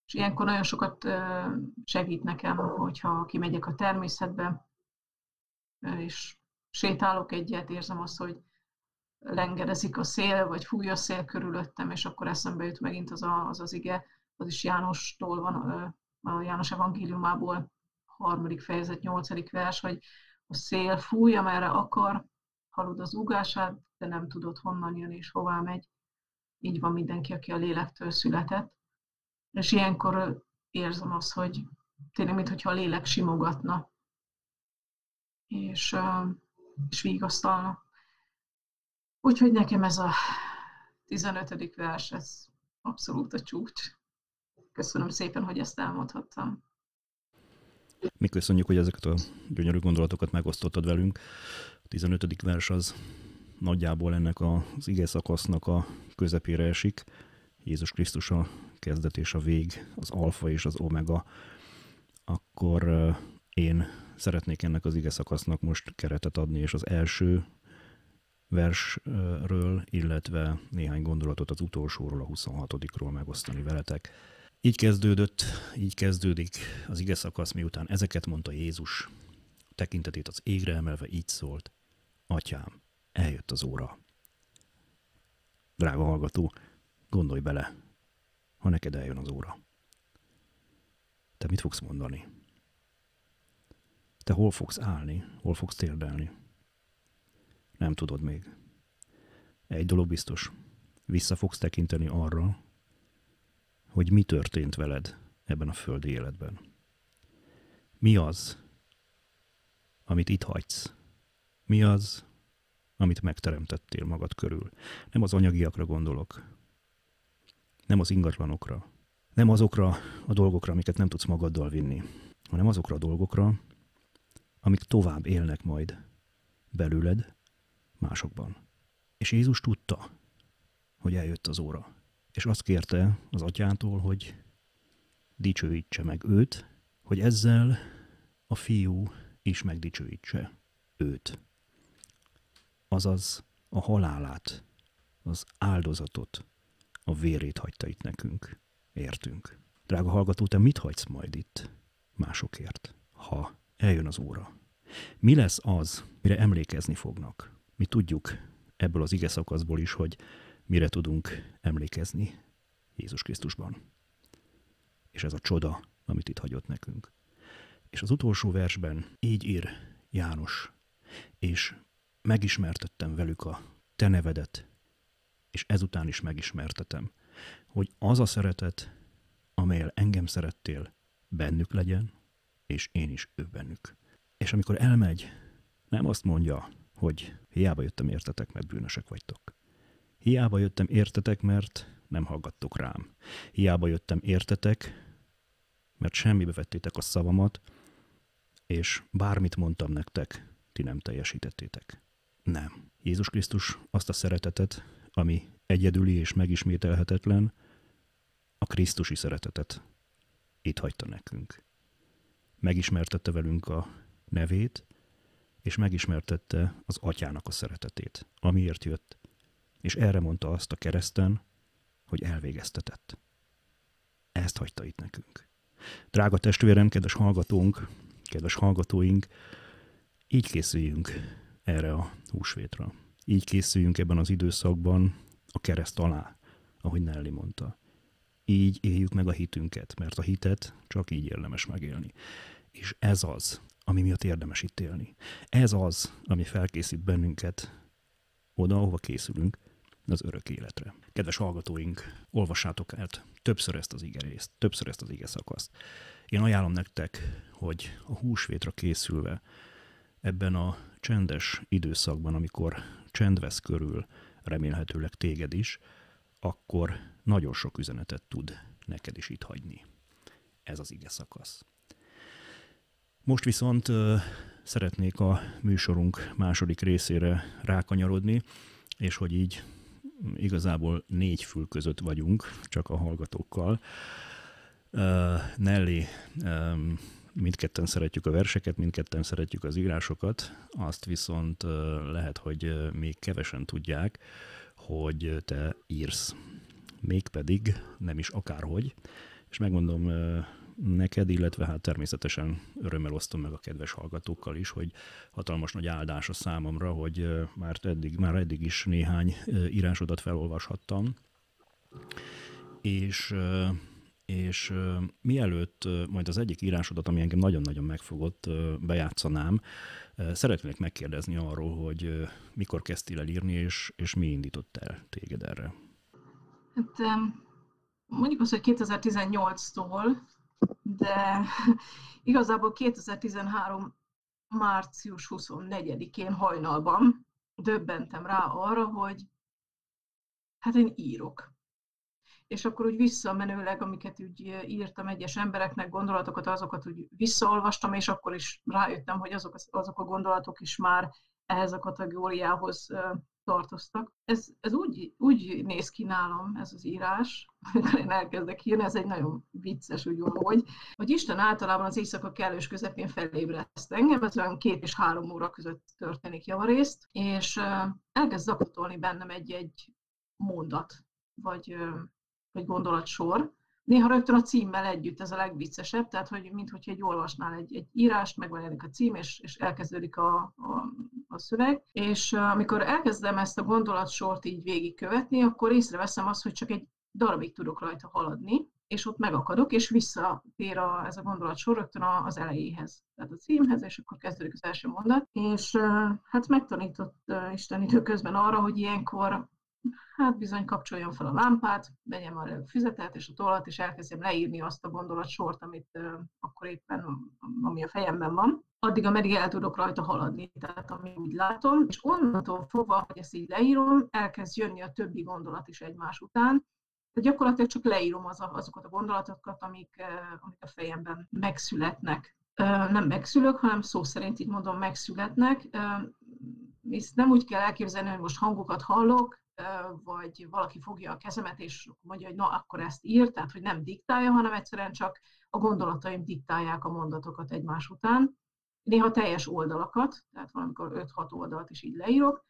És ilyenkor nagyon sokat segít nekem, hogyha kimegyek a természetbe, és sétálok egyet, érzem azt, hogy lengedezik a szél, vagy fúj a szél körülöttem, és akkor eszembe jut megint az a, az, az ige, az is Jánostól van, a János evangéliumából, harmadik fejezet, nyolcadik vers, hogy a szél fúj, amerre akar, hallod az ugását, de nem tudod honnan jön és hová megy. Így van mindenki, aki a lélektől született. És ilyenkor érzem azt, hogy tényleg, mintha a lélek simogatna, és, és vigasztalna. Úgyhogy nekem ez a 15. vers, ez abszolút a csúcs. Köszönöm szépen, hogy ezt elmondhattam. Mi köszönjük, hogy ezeket a gyönyörű gondolatokat megosztottad velünk. A 15. vers az nagyjából ennek az ige szakasznak a közepére esik. Jézus Krisztus a kezdet és a vég, az alfa és az omega, akkor én szeretnék ennek az ige szakasznak most keretet adni, és az első versről, illetve néhány gondolatot az utolsóról, a 26-ról megosztani veletek. Így kezdődött, így kezdődik az ige szakasz, miután ezeket mondta Jézus, tekintetét az égre emelve így szólt, Atyám, eljött az óra. Drága hallgató, gondolj bele, ha neked eljön az óra. Te mit fogsz mondani? Te hol fogsz állni, hol fogsz térdelni? Nem tudod még. Egy dolog biztos. Vissza fogsz tekinteni arra, hogy mi történt veled ebben a földi életben. Mi az, amit itt hagysz? Mi az, amit megteremtettél magad körül? Nem az anyagiakra gondolok, nem az ingatlanokra, nem azokra a dolgokra, amiket nem tudsz magaddal vinni, hanem azokra a dolgokra, amik tovább élnek majd belőled, másokban. És Jézus tudta, hogy eljött az óra. És azt kérte az atyától, hogy dicsőítse meg őt, hogy ezzel a fiú is megdicsőítse őt. Azaz a halálát, az áldozatot, a vérét hagyta itt nekünk. Értünk. Drága hallgató, te mit hagysz majd itt másokért, ha eljön az óra? Mi lesz az, mire emlékezni fognak? Mi tudjuk ebből az ige szakaszból is, hogy mire tudunk emlékezni Jézus Krisztusban. És ez a csoda, amit itt hagyott nekünk. És az utolsó versben így ír János, és megismertettem velük a te nevedet, és ezután is megismertetem, hogy az a szeretet, amelyel engem szerettél, bennük legyen, és én is ő bennük. És amikor elmegy, nem azt mondja, hogy hiába jöttem értetek, mert bűnösek vagytok. Hiába jöttem értetek, mert nem hallgattok rám. Hiába jöttem értetek, mert semmibe vettétek a szavamat, és bármit mondtam nektek, ti nem teljesítettétek. Nem. Jézus Krisztus azt a szeretetet, ami egyedüli és megismételhetetlen, a Krisztusi szeretetet itt hagyta nekünk. Megismertette velünk a nevét, és megismertette az atyának a szeretetét, amiért jött, és erre mondta azt a kereszten, hogy elvégeztetett. Ezt hagyta itt nekünk. Drága testvérem, kedves hallgatónk, kedves hallgatóink, így készüljünk erre a húsvétra. Így készüljünk ebben az időszakban a kereszt alá, ahogy Nelly mondta. Így éljük meg a hitünket, mert a hitet csak így érdemes megélni. És ez az, ami miatt érdemes itt élni. Ez az, ami felkészít bennünket oda, ahova készülünk, az örök életre. Kedves hallgatóink, olvassátok el többször ezt az ige részt, többször ezt az ige szakaszt. Én ajánlom nektek, hogy a húsvétra készülve ebben a csendes időszakban, amikor csend vesz körül, remélhetőleg téged is, akkor nagyon sok üzenetet tud neked is itt hagyni. Ez az ige szakasz. Most viszont szeretnék a műsorunk második részére rákanyarodni, és hogy így igazából négy fül között vagyunk, csak a hallgatókkal. Uh, Nelly, um, mindketten szeretjük a verseket, mindketten szeretjük az írásokat, azt viszont lehet, hogy még kevesen tudják, hogy te írsz. Mégpedig nem is akárhogy, és megmondom neked, illetve hát természetesen örömmel osztom meg a kedves hallgatókkal is, hogy hatalmas nagy áldás a számomra, hogy már eddig, már eddig is néhány írásodat felolvashattam. És és mielőtt majd az egyik írásodat, ami engem nagyon-nagyon megfogott, bejátszanám, szeretnék megkérdezni arról, hogy mikor kezdtél el írni, és, és mi indított el téged erre? Hát mondjuk azt, hogy 2018-tól de igazából 2013 március 24-én hajnalban döbbentem rá arra, hogy hát én írok. És akkor úgy visszamenőleg, amiket úgy írtam egyes embereknek, gondolatokat, azokat úgy visszaolvastam, és akkor is rájöttem, hogy azok, azok a gondolatok is már ehhez a kategóriához tartoztak. Ez, ez úgy, úgy néz ki nálam, ez az írás, amikor én elkezdek írni, ez egy nagyon vicces, úgy hogy, hogy Isten általában az éjszaka kellős közepén felébreszt engem, ez olyan két és három óra között történik javarészt, és elkezd zakatolni bennem egy-egy mondat, vagy, vagy gondolatsor, Néha rögtön a címmel együtt, ez a legviccesebb, tehát hogy mintha egy olvasnál egy, egy írást, megvan a cím, és, és elkezdődik a, a, a szöveg. És amikor elkezdem ezt a gondolatsort így végigkövetni, akkor észreveszem azt, hogy csak egy darabig tudok rajta haladni, és ott megakadok, és visszatér a, ez a gondolatsor rögtön az elejéhez, tehát a címhez, és akkor kezdődik az első mondat. És hát megtanított Isten időközben arra, hogy ilyenkor hát bizony kapcsoljam fel a lámpát, vegyem a füzetet és a tollat, és elkezdjem leírni azt a gondolatsort, amit uh, akkor éppen, ami a fejemben van. Addig, ameddig el tudok rajta haladni, tehát ami úgy látom, és onnantól fogva, hogy ezt így leírom, elkezd jönni a többi gondolat is egymás után, tehát gyakorlatilag csak leírom az azokat a gondolatokat, amik, uh, amik a fejemben megszületnek. Uh, nem megszülök, hanem szó szerint így mondom, megszületnek. Ezt nem úgy kell elképzelni, hogy most hangokat hallok, vagy valaki fogja a kezemet, és mondja, hogy na, akkor ezt ír, tehát hogy nem diktálja, hanem egyszerűen csak a gondolataim diktálják a mondatokat egymás után. Néha teljes oldalakat, tehát valamikor 5-6 oldalt is így leírok,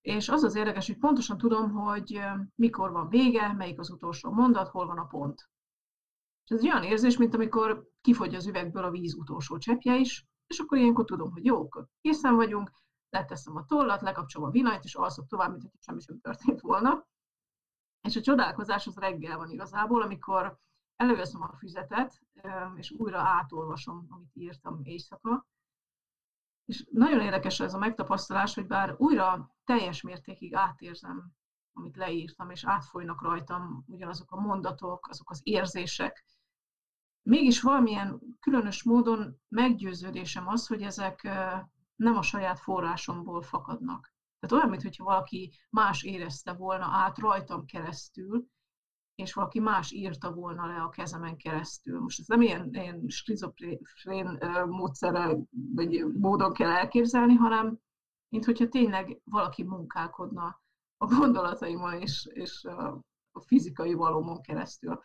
és az az érdekes, hogy pontosan tudom, hogy mikor van vége, melyik az utolsó mondat, hol van a pont. És ez egy olyan érzés, mint amikor kifogy az üvegből a víz utolsó cseppje is, és akkor ilyenkor tudom, hogy jó, készen vagyunk, leteszem a tollat, lekapcsolom a villanyt, és alszok tovább, mint hogy semmi sem történt volna. És a csodálkozás az reggel van igazából, amikor előveszem a füzetet, és újra átolvasom, amit írtam éjszaka. És nagyon érdekes ez a megtapasztalás, hogy bár újra teljes mértékig átérzem, amit leírtam, és átfolynak rajtam ugyanazok a mondatok, azok az érzések, mégis valamilyen különös módon meggyőződésem az, hogy ezek nem a saját forrásomból fakadnak. Tehát olyan, mintha valaki más érezte volna át rajtam keresztül, és valaki más írta volna le a kezemen keresztül. Most ez nem ilyen, ilyen skizofrén módszerrel, vagy módon kell elképzelni, hanem mint hogyha tényleg valaki munkálkodna a gondolataimon és, és a fizikai valómon keresztül.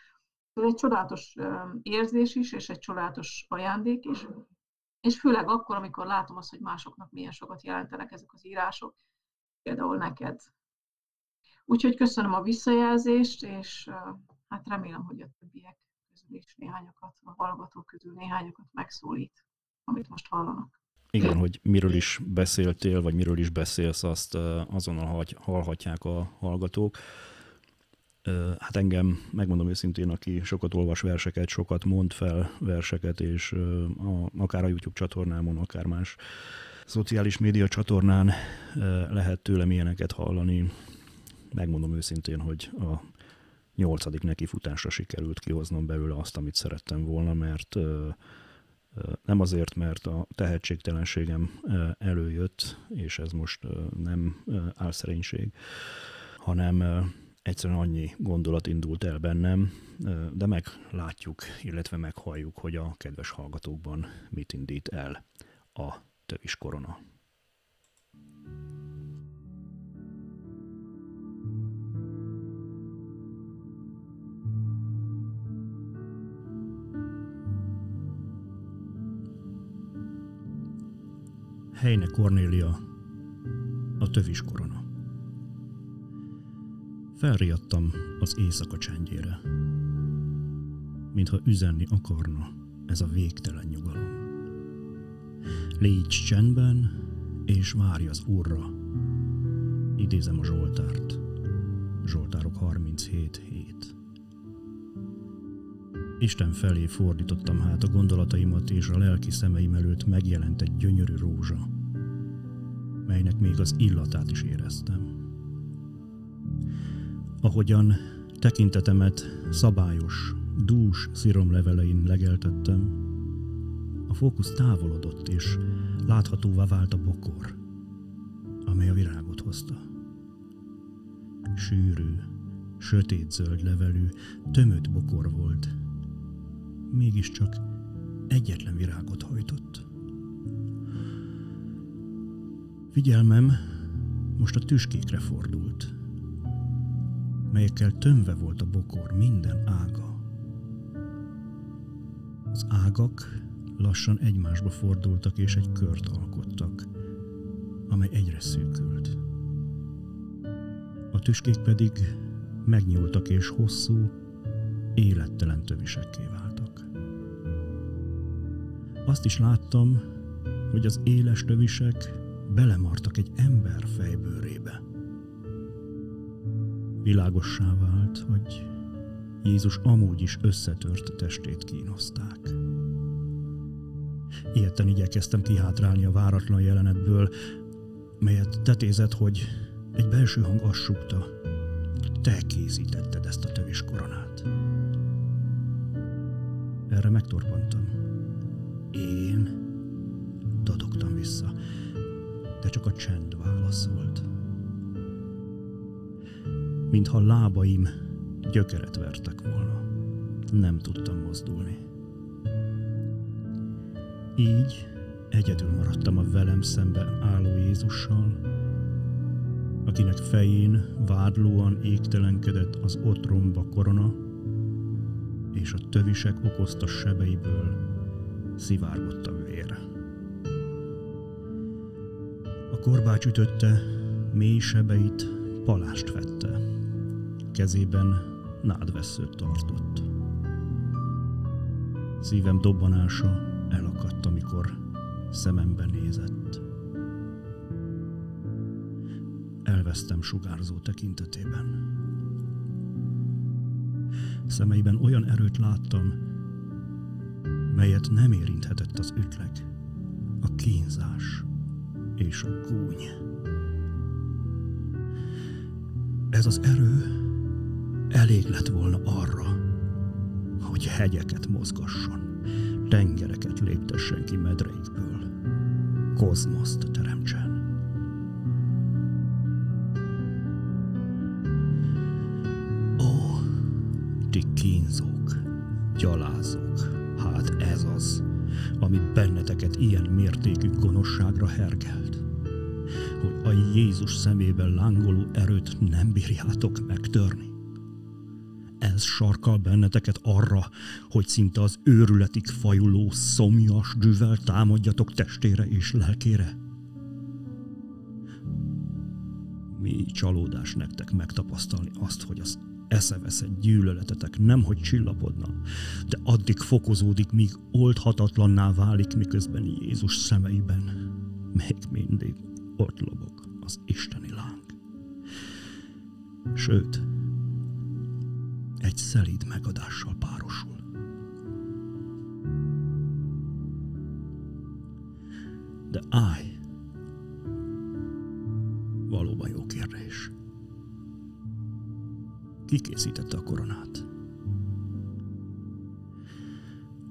Ez egy csodálatos érzés is, és egy csodálatos ajándék is, és főleg akkor, amikor látom azt, hogy másoknak milyen sokat jelentenek ezek az írások, például neked. Úgyhogy köszönöm a visszajelzést, és hát remélem, hogy a többiek közül is néhányakat, a hallgatók közül néhányakat megszólít, amit most hallanak. Igen, hogy miről is beszéltél, vagy miről is beszélsz, azt azonnal hallhatják a hallgatók. Hát engem, megmondom őszintén, aki sokat olvas verseket, sokat mond fel verseket, és a, akár a YouTube csatornámon, akár más szociális média csatornán lehet tőlem ilyeneket hallani. Megmondom őszintén, hogy a nyolcadik nekifutásra sikerült kihoznom belőle azt, amit szerettem volna, mert nem azért, mert a tehetségtelenségem előjött, és ez most nem álszerénység, hanem egyszerűen annyi gondolat indult el bennem, de meglátjuk, illetve meghalljuk, hogy a kedves hallgatókban mit indít el a tövis korona. Heine Cornélia, a tövis korona. Felriadtam az éjszaka csendjére, mintha üzenni akarna ez a végtelen nyugalom. Légy csendben, és várj az Úrra. Idézem a Zsoltárt. Zsoltárok 37.7. Isten felé fordítottam hát a gondolataimat, és a lelki szemeim előtt megjelent egy gyönyörű rózsa, melynek még az illatát is éreztem. Ahogyan tekintetemet szabályos, dús sziromlevelein legeltettem, a fókusz távolodott, és láthatóvá vált a bokor, amely a virágot hozta. Sűrű, sötét-zöld levelű, tömött bokor volt, mégiscsak egyetlen virágot hajtott. Figyelmem most a tüskékre fordult, melyekkel tömve volt a bokor minden ága. Az ágak lassan egymásba fordultak és egy kört alkottak, amely egyre szűkült. A tüskék pedig megnyúltak és hosszú, élettelen tövisekké váltak. Azt is láttam, hogy az éles tövisek belemartak egy ember fejbőrébe. Világossá vált, hogy Jézus amúgy is összetört testét kínozták. Ilyetten igyekeztem kihátrálni a váratlan jelenetből, melyet tetézett, hogy egy belső hang azt súgta, te készítetted ezt a tövis koronát. Erre megtorpantam. Én dadogtam vissza, de csak a csend válaszolt. Mintha lábaim gyökeret vertek volna. Nem tudtam mozdulni. Így egyedül maradtam a velem szemben álló Jézussal, akinek fején vádlóan égtelenkedett az otromba korona, és a tövisek okozta sebeiből szivárgott a vér. A korbács ütötte, mély sebeit palást vette. Kezében nádveszőt tartott. Szívem dobbanása elakadt, amikor szemembe nézett. Elvesztem sugárzó tekintetében. Szemeiben olyan erőt láttam, melyet nem érinthetett az ütleg, a kínzás és a gúny. Ez az erő elég lett volna arra, hogy hegyeket mozgasson, tengereket léptessen ki medreikből, kozmoszt teremtsen. Ó, ti kínzók, gyalázók, hát ez az, ami benneteket ilyen mértékű gonoszságra hergelt, hogy a Jézus szemében lángoló erőt nem bírjátok megtörni. Ez sarkal benneteket arra, hogy szinte az őrületig fajuló, szomjas düvel támadjatok testére és lelkére. Mi csalódás nektek megtapasztalni azt, hogy az eszeveszett gyűlöletetek nem hogy csillapodna, de addig fokozódik, míg oldhatatlanná válik, miközben Jézus szemeiben még mindig ott lobog az isteni láng. Sőt, egy szelíd megadással párosul. De állj, valóban jó kérdés. Ki készítette a koronát?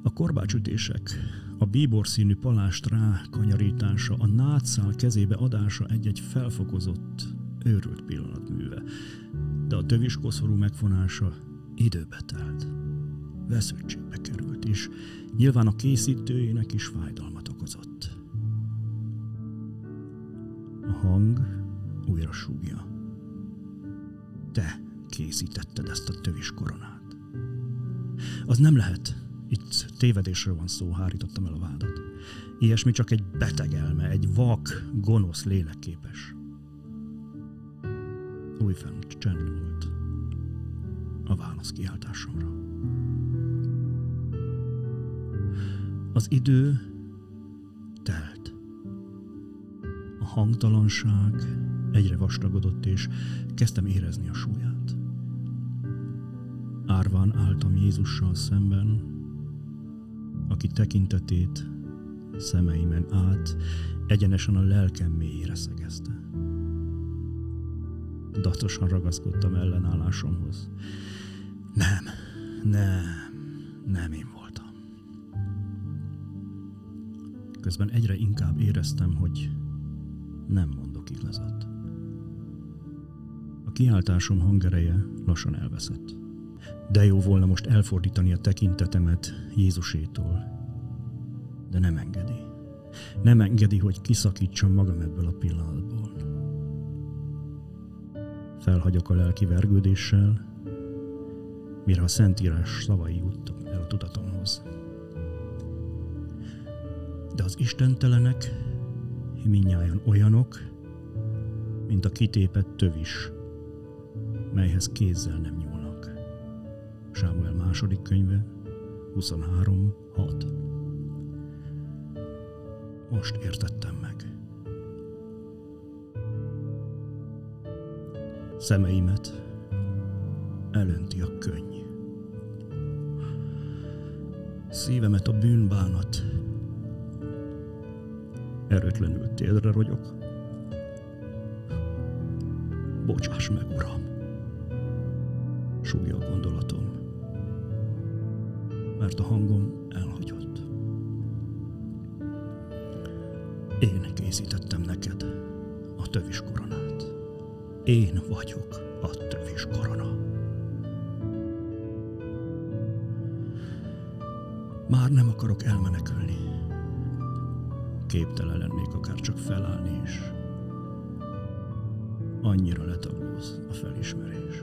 A korbácsütések, a bíbor színű palást rá kanyarítása, a nátszál kezébe adása egy-egy felfokozott, őrült pillanatműve, de a tövis koszorú megfonása időbe telt, veszültségbe került, és nyilván a készítőjének is fájdalmat okozott. A hang újra súgja. Te készítetted ezt a tövis koronát. Az nem lehet. Itt tévedésről van szó, hárítottam el a vádat. Ilyesmi csak egy beteg elme, egy vak, gonosz lélek képes. Újfent csend volt a válasz kiáltásomra. Az idő telt. A hangtalanság egyre vastagodott, és kezdtem érezni a súlyát. Árván álltam Jézussal szemben, aki tekintetét szemeimen át egyenesen a lelkem mélyére szegezte. Datosan ragaszkodtam ellenállásomhoz. Nem, nem, nem én voltam. Közben egyre inkább éreztem, hogy nem mondok igazat. A kiáltásom hangereje lassan elveszett. De jó volna most elfordítani a tekintetemet Jézusétól. De nem engedi. Nem engedi, hogy kiszakítsam magam ebből a pillanatból. Felhagyok a lelki vergődéssel, mire a Szentírás szavai juttak el a tudatomhoz. De az istentelenek minnyáján olyanok, mint a kitépett tövis, melyhez kézzel nem nyúlnak. Sámuel második könyve, 23.6 Most értettem meg. Szemeimet elönti a könny. Szívemet a bűnbánat. Erőtlenül térdre rogyok. Bocsáss meg, Uram! Súgja a gondolatom, mert a hangom elhagyott. Én készítettem neked a tövis koronát. Én vagyok a tövis korona. Már nem akarok elmenekülni. Képtelen lennék akár csak felállni is. Annyira letaglóz a felismerés.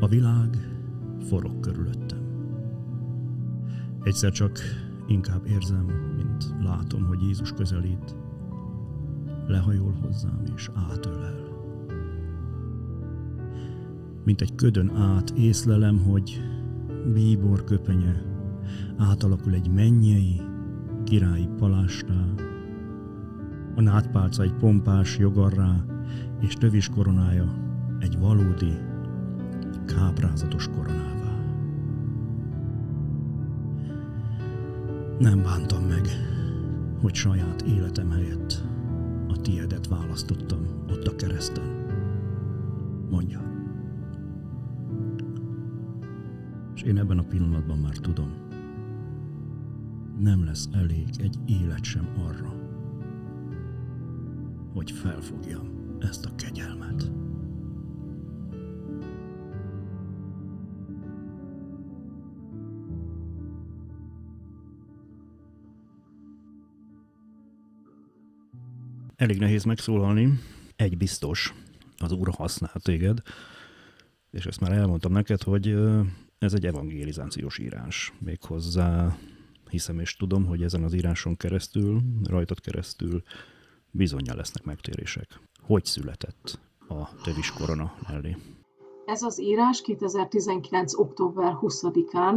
A világ forog körülöttem. Egyszer csak inkább érzem, mint látom, hogy Jézus közelít, lehajol hozzám és átölel. Mint egy ködön át észlelem, hogy bíbor köpenye átalakul egy mennyei, királyi palástá, a nátpálca egy pompás jogarrá, és tövis koronája egy valódi, káprázatos koronává. Nem bántam meg, hogy saját életem helyett a tiedet választottam ott a kereszten. Mondja. Én ebben a pillanatban már tudom. nem lesz elég egy élet sem arra, hogy felfogjam ezt a kegyelmet. Elég nehéz megszólalni. Egy biztos, az Úr használ téged, és ezt már elmondtam neked, hogy ez egy evangelizációs írás. Méghozzá hiszem és tudom, hogy ezen az íráson keresztül, rajtad keresztül bizonyja lesznek megtérések. Hogy született a tövis korona mellé? Ez az írás 2019. október 20-án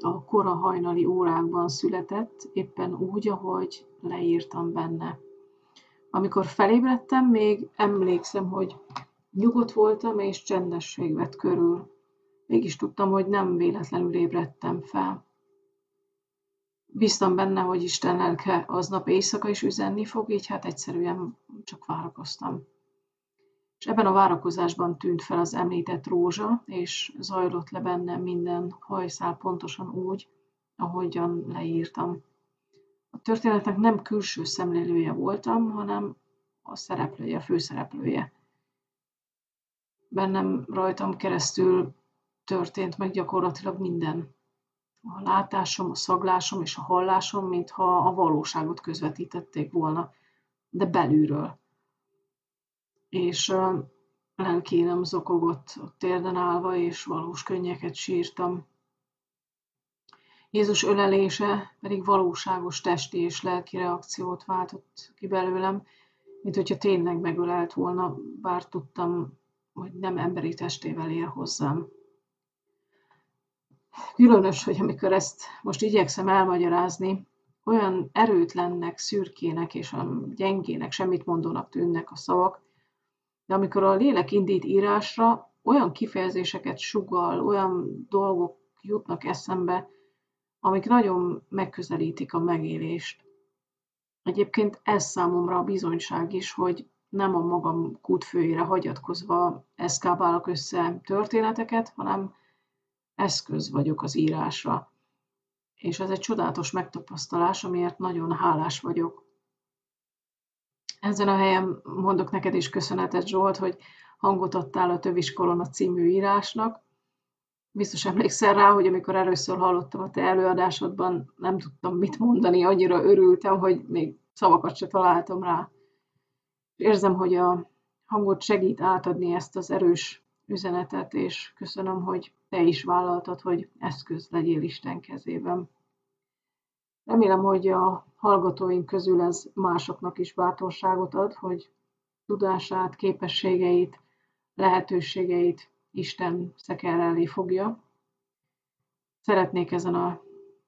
a kora hajnali órákban született, éppen úgy, ahogy leírtam benne. Amikor felébredtem, még emlékszem, hogy nyugodt voltam, és csendesség vett körül. Mégis tudtam, hogy nem véletlenül ébredtem fel. Bíztam benne, hogy Isten lelke aznap éjszaka is üzenni fog, így hát egyszerűen csak várakoztam. És ebben a várakozásban tűnt fel az említett rózsa, és zajlott le bennem minden hajszál pontosan úgy, ahogyan leírtam. A történetnek nem külső szemlélője voltam, hanem a szereplője, a főszereplője. Bennem rajtam keresztül történt meg gyakorlatilag minden. A látásom, a szaglásom és a hallásom, mintha a valóságot közvetítették volna, de belülről. És lelkélem zokogott ott térden állva, és valós könnyeket sírtam. Jézus ölelése pedig valóságos testi és lelki reakciót váltott ki belőlem, mint hogyha tényleg megölelt volna, bár tudtam, hogy nem emberi testével ér hozzám. Különös, hogy amikor ezt most igyekszem elmagyarázni, olyan erőtlennek, szürkének és olyan gyengének, semmit mondónak tűnnek a szavak, de amikor a lélek indít írásra, olyan kifejezéseket sugal, olyan dolgok jutnak eszembe, amik nagyon megközelítik a megélést. Egyébként ez számomra a bizonyság is, hogy nem a magam kútfőjére hagyatkozva eszkábálok össze történeteket, hanem eszköz vagyok az írásra. És ez egy csodálatos megtapasztalás, amiért nagyon hálás vagyok. Ezen a helyen mondok neked is köszönetet, Zsolt, hogy hangot adtál a Tövis Korona című írásnak. Biztos emlékszel rá, hogy amikor először hallottam a te előadásodban, nem tudtam mit mondani, annyira örültem, hogy még szavakat se találtam rá. Érzem, hogy a hangot segít átadni ezt az erős üzenetet, és köszönöm, hogy te is vállaltad, hogy eszköz legyél Isten kezében. Remélem, hogy a hallgatóink közül ez másoknak is bátorságot ad, hogy tudását, képességeit, lehetőségeit Isten szeker elé fogja. Szeretnék ezen a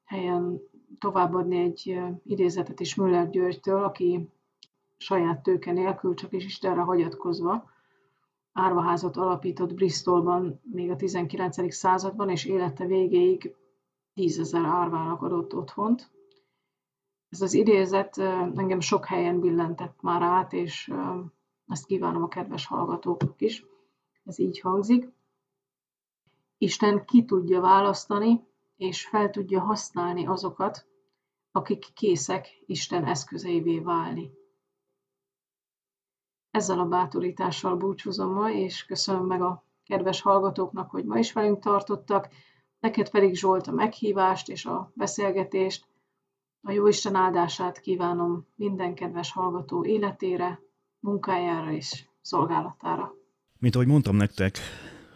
helyen továbbadni egy idézetet is Müller Györgytől, aki saját tőke nélkül, csak is Istenre hagyatkozva árvaházat alapított Bristolban még a 19. században, és élete végéig tízezer árvának adott otthont. Ez az idézet engem sok helyen billentett már át, és ezt kívánom a kedves hallgatóknak is. Ez így hangzik. Isten ki tudja választani, és fel tudja használni azokat, akik készek Isten eszközeivé válni. Ezzel a bátorítással búcsúzom ma, és köszönöm meg a kedves hallgatóknak, hogy ma is velünk tartottak, neked pedig Zsolt a meghívást és a beszélgetést. A Jóisten áldását kívánom minden kedves hallgató életére, munkájára és szolgálatára. Mint ahogy mondtam nektek,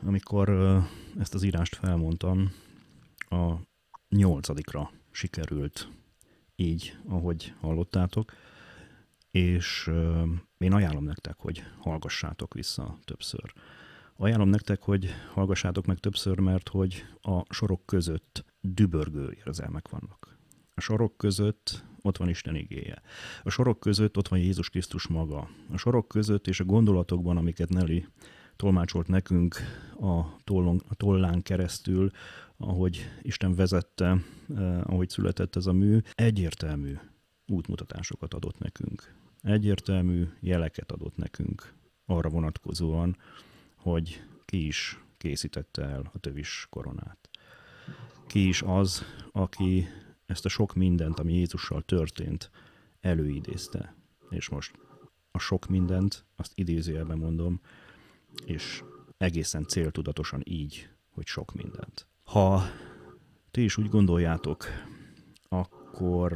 amikor ezt az írást felmondtam, a nyolcadikra sikerült így, ahogy hallottátok és én ajánlom nektek, hogy hallgassátok vissza többször. Ajánlom nektek, hogy hallgassátok meg többször, mert hogy a sorok között dübörgő érzelmek vannak. A sorok között ott van Isten igéje. A sorok között ott van Jézus Krisztus maga. A sorok között és a gondolatokban, amiket Nelly tolmácsolt nekünk a, tollon, a tollán keresztül, ahogy Isten vezette, eh, ahogy született ez a mű, egyértelmű útmutatásokat adott nekünk egyértelmű jeleket adott nekünk arra vonatkozóan, hogy ki is készítette el a tövis koronát. Ki is az, aki ezt a sok mindent, ami Jézussal történt, előidézte. És most a sok mindent, azt idézőjelben mondom, és egészen céltudatosan így, hogy sok mindent. Ha ti is úgy gondoljátok, akkor,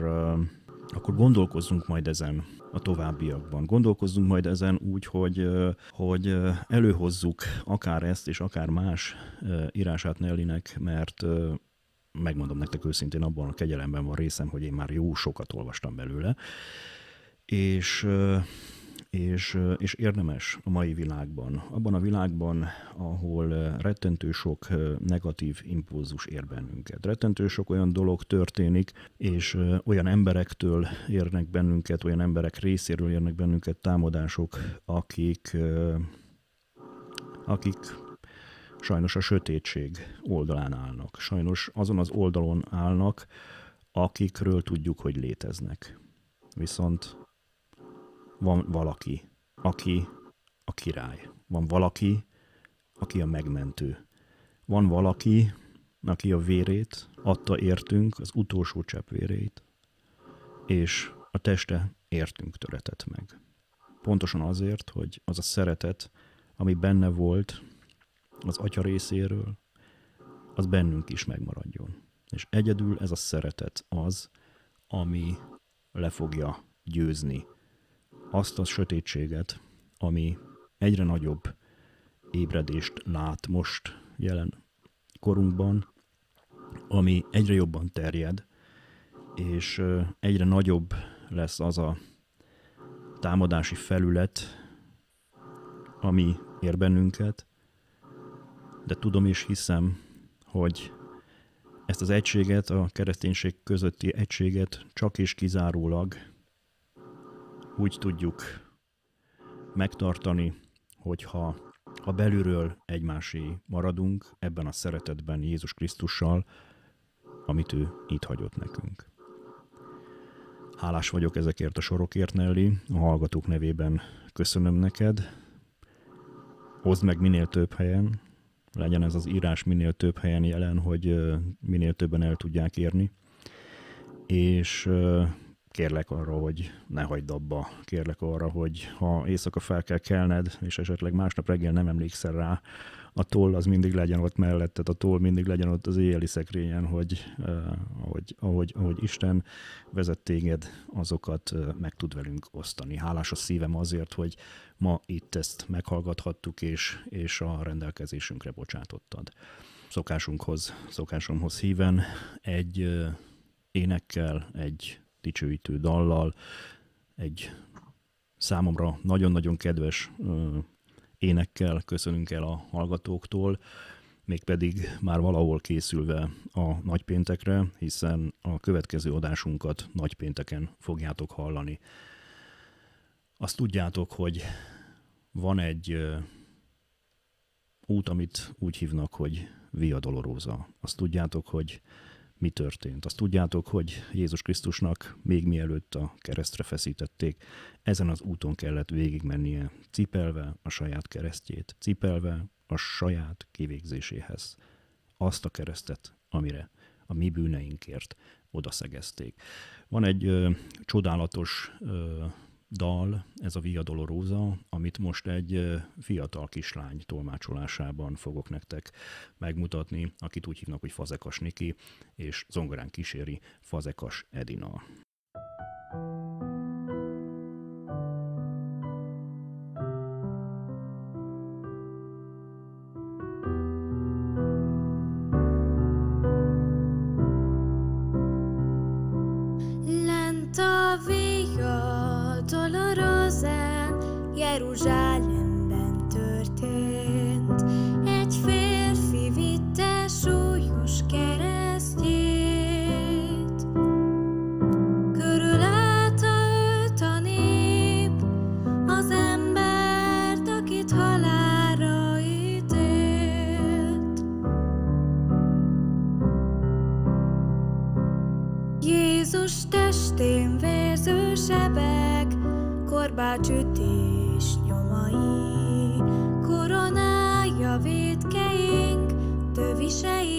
akkor gondolkozzunk majd ezen a továbbiakban. Gondolkozzunk majd ezen úgy, hogy, hogy előhozzuk akár ezt és akár más írását Nellinek, mert megmondom nektek őszintén, abban a kegyelemben van részem, hogy én már jó sokat olvastam belőle, és és, és érdemes a mai világban, abban a világban, ahol rettentő sok negatív impulzus ér bennünket. Rettentő sok olyan dolog történik, és olyan emberektől érnek bennünket, olyan emberek részéről érnek bennünket támadások, akik, akik sajnos a sötétség oldalán állnak. Sajnos azon az oldalon állnak, akikről tudjuk, hogy léteznek. Viszont van valaki, aki a király. Van valaki, aki a megmentő. Van valaki, aki a vérét adta értünk, az utolsó csepp vérét, és a teste értünk töretett meg. Pontosan azért, hogy az a szeretet, ami benne volt az atya részéről, az bennünk is megmaradjon. És egyedül ez a szeretet az, ami le fogja győzni azt a sötétséget, ami egyre nagyobb ébredést lát most jelen korunkban, ami egyre jobban terjed, és egyre nagyobb lesz az a támadási felület, ami ér bennünket, de tudom és hiszem, hogy ezt az egységet, a kereszténység közötti egységet csak és kizárólag úgy tudjuk megtartani, hogyha ha belülről egymásé maradunk ebben a szeretetben Jézus Krisztussal, amit ő itt hagyott nekünk. Hálás vagyok ezekért a sorokért, Nelly, a hallgatók nevében köszönöm neked. Hozd meg minél több helyen, legyen ez az írás minél több helyen jelen, hogy minél többen el tudják érni. És kérlek arra, hogy ne hagyd abba. Kérlek arra, hogy ha éjszaka fel kell kelned, és esetleg másnap reggel nem emlékszel rá, a toll az mindig legyen ott melletted, a toll mindig legyen ott az éjjeli szekrényen, hogy uh, ahogy, ahogy, ahogy Isten vezet téged, azokat uh, meg tud velünk osztani. Hálás a szívem azért, hogy ma itt ezt meghallgathattuk, és, és a rendelkezésünkre bocsátottad. Szokásunkhoz, szokásomhoz híven egy uh, énekkel, egy dicsőítő dallal, egy számomra nagyon-nagyon kedves énekkel köszönünk el a hallgatóktól, mégpedig már valahol készülve a nagypéntekre, hiszen a következő adásunkat nagypénteken fogjátok hallani. Azt tudjátok, hogy van egy út, amit úgy hívnak, hogy Via Dolorosa. Azt tudjátok, hogy mi történt. Azt tudjátok, hogy Jézus Krisztusnak még mielőtt a keresztre feszítették, ezen az úton kellett végigmennie, cipelve a saját keresztjét, cipelve a saját kivégzéséhez. Azt a keresztet, amire a mi bűneinkért odaszegezték. Van egy ö, csodálatos ö, dal, ez a Via Dolorosa, amit most egy fiatal kislány tolmácsolásában fogok nektek megmutatni, akit úgy hívnak, hogy Fazekas Niki, és zongorán kíséri Fazekas Edina. Csatol a rozán, Jeruzsálemben történt. Védkeink, tövisei.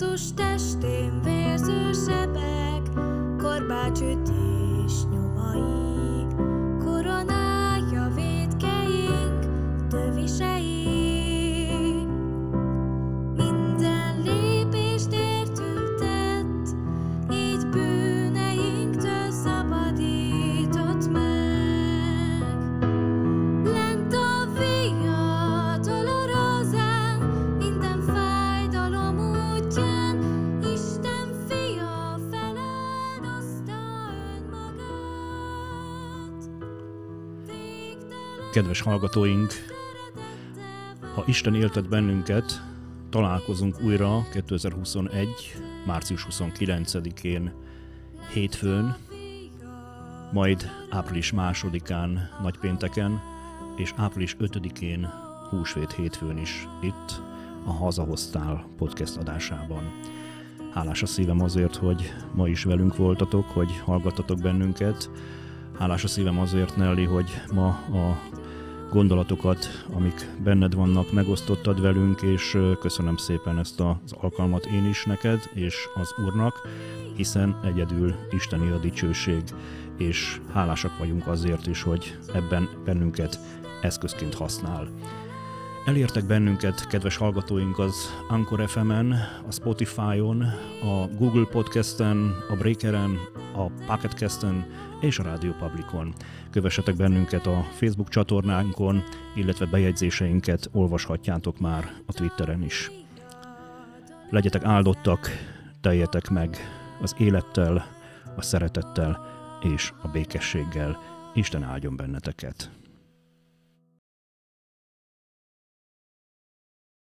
Jézus testén vérző sebek, korbácsütés nyomai, Kedves hallgatóink, ha Isten éltet bennünket, találkozunk újra 2021. március 29-én hétfőn, majd április másodikán nagypénteken, és április 5-én húsvét hétfőn is itt a Hazahoztál podcast adásában. Hálás a szívem azért, hogy ma is velünk voltatok, hogy hallgattatok bennünket. Hálás a szívem azért, Nelly, hogy ma a gondolatokat, amik benned vannak, megosztottad velünk, és köszönöm szépen ezt az alkalmat én is neked, és az Úrnak, hiszen egyedül Isteni a dicsőség, és hálásak vagyunk azért is, hogy ebben bennünket eszközként használ. Elértek bennünket, kedves hallgatóink, az Anchor FM-en, a Spotify-on, a Google Podcast-en, a Breakeren, a Pocketcast-en és a Radio Publicon. Kövessetek bennünket a Facebook csatornánkon, illetve bejegyzéseinket olvashatjátok már a Twitteren is. Legyetek áldottak, teljetek meg az élettel, a szeretettel és a békességgel. Isten áldjon benneteket!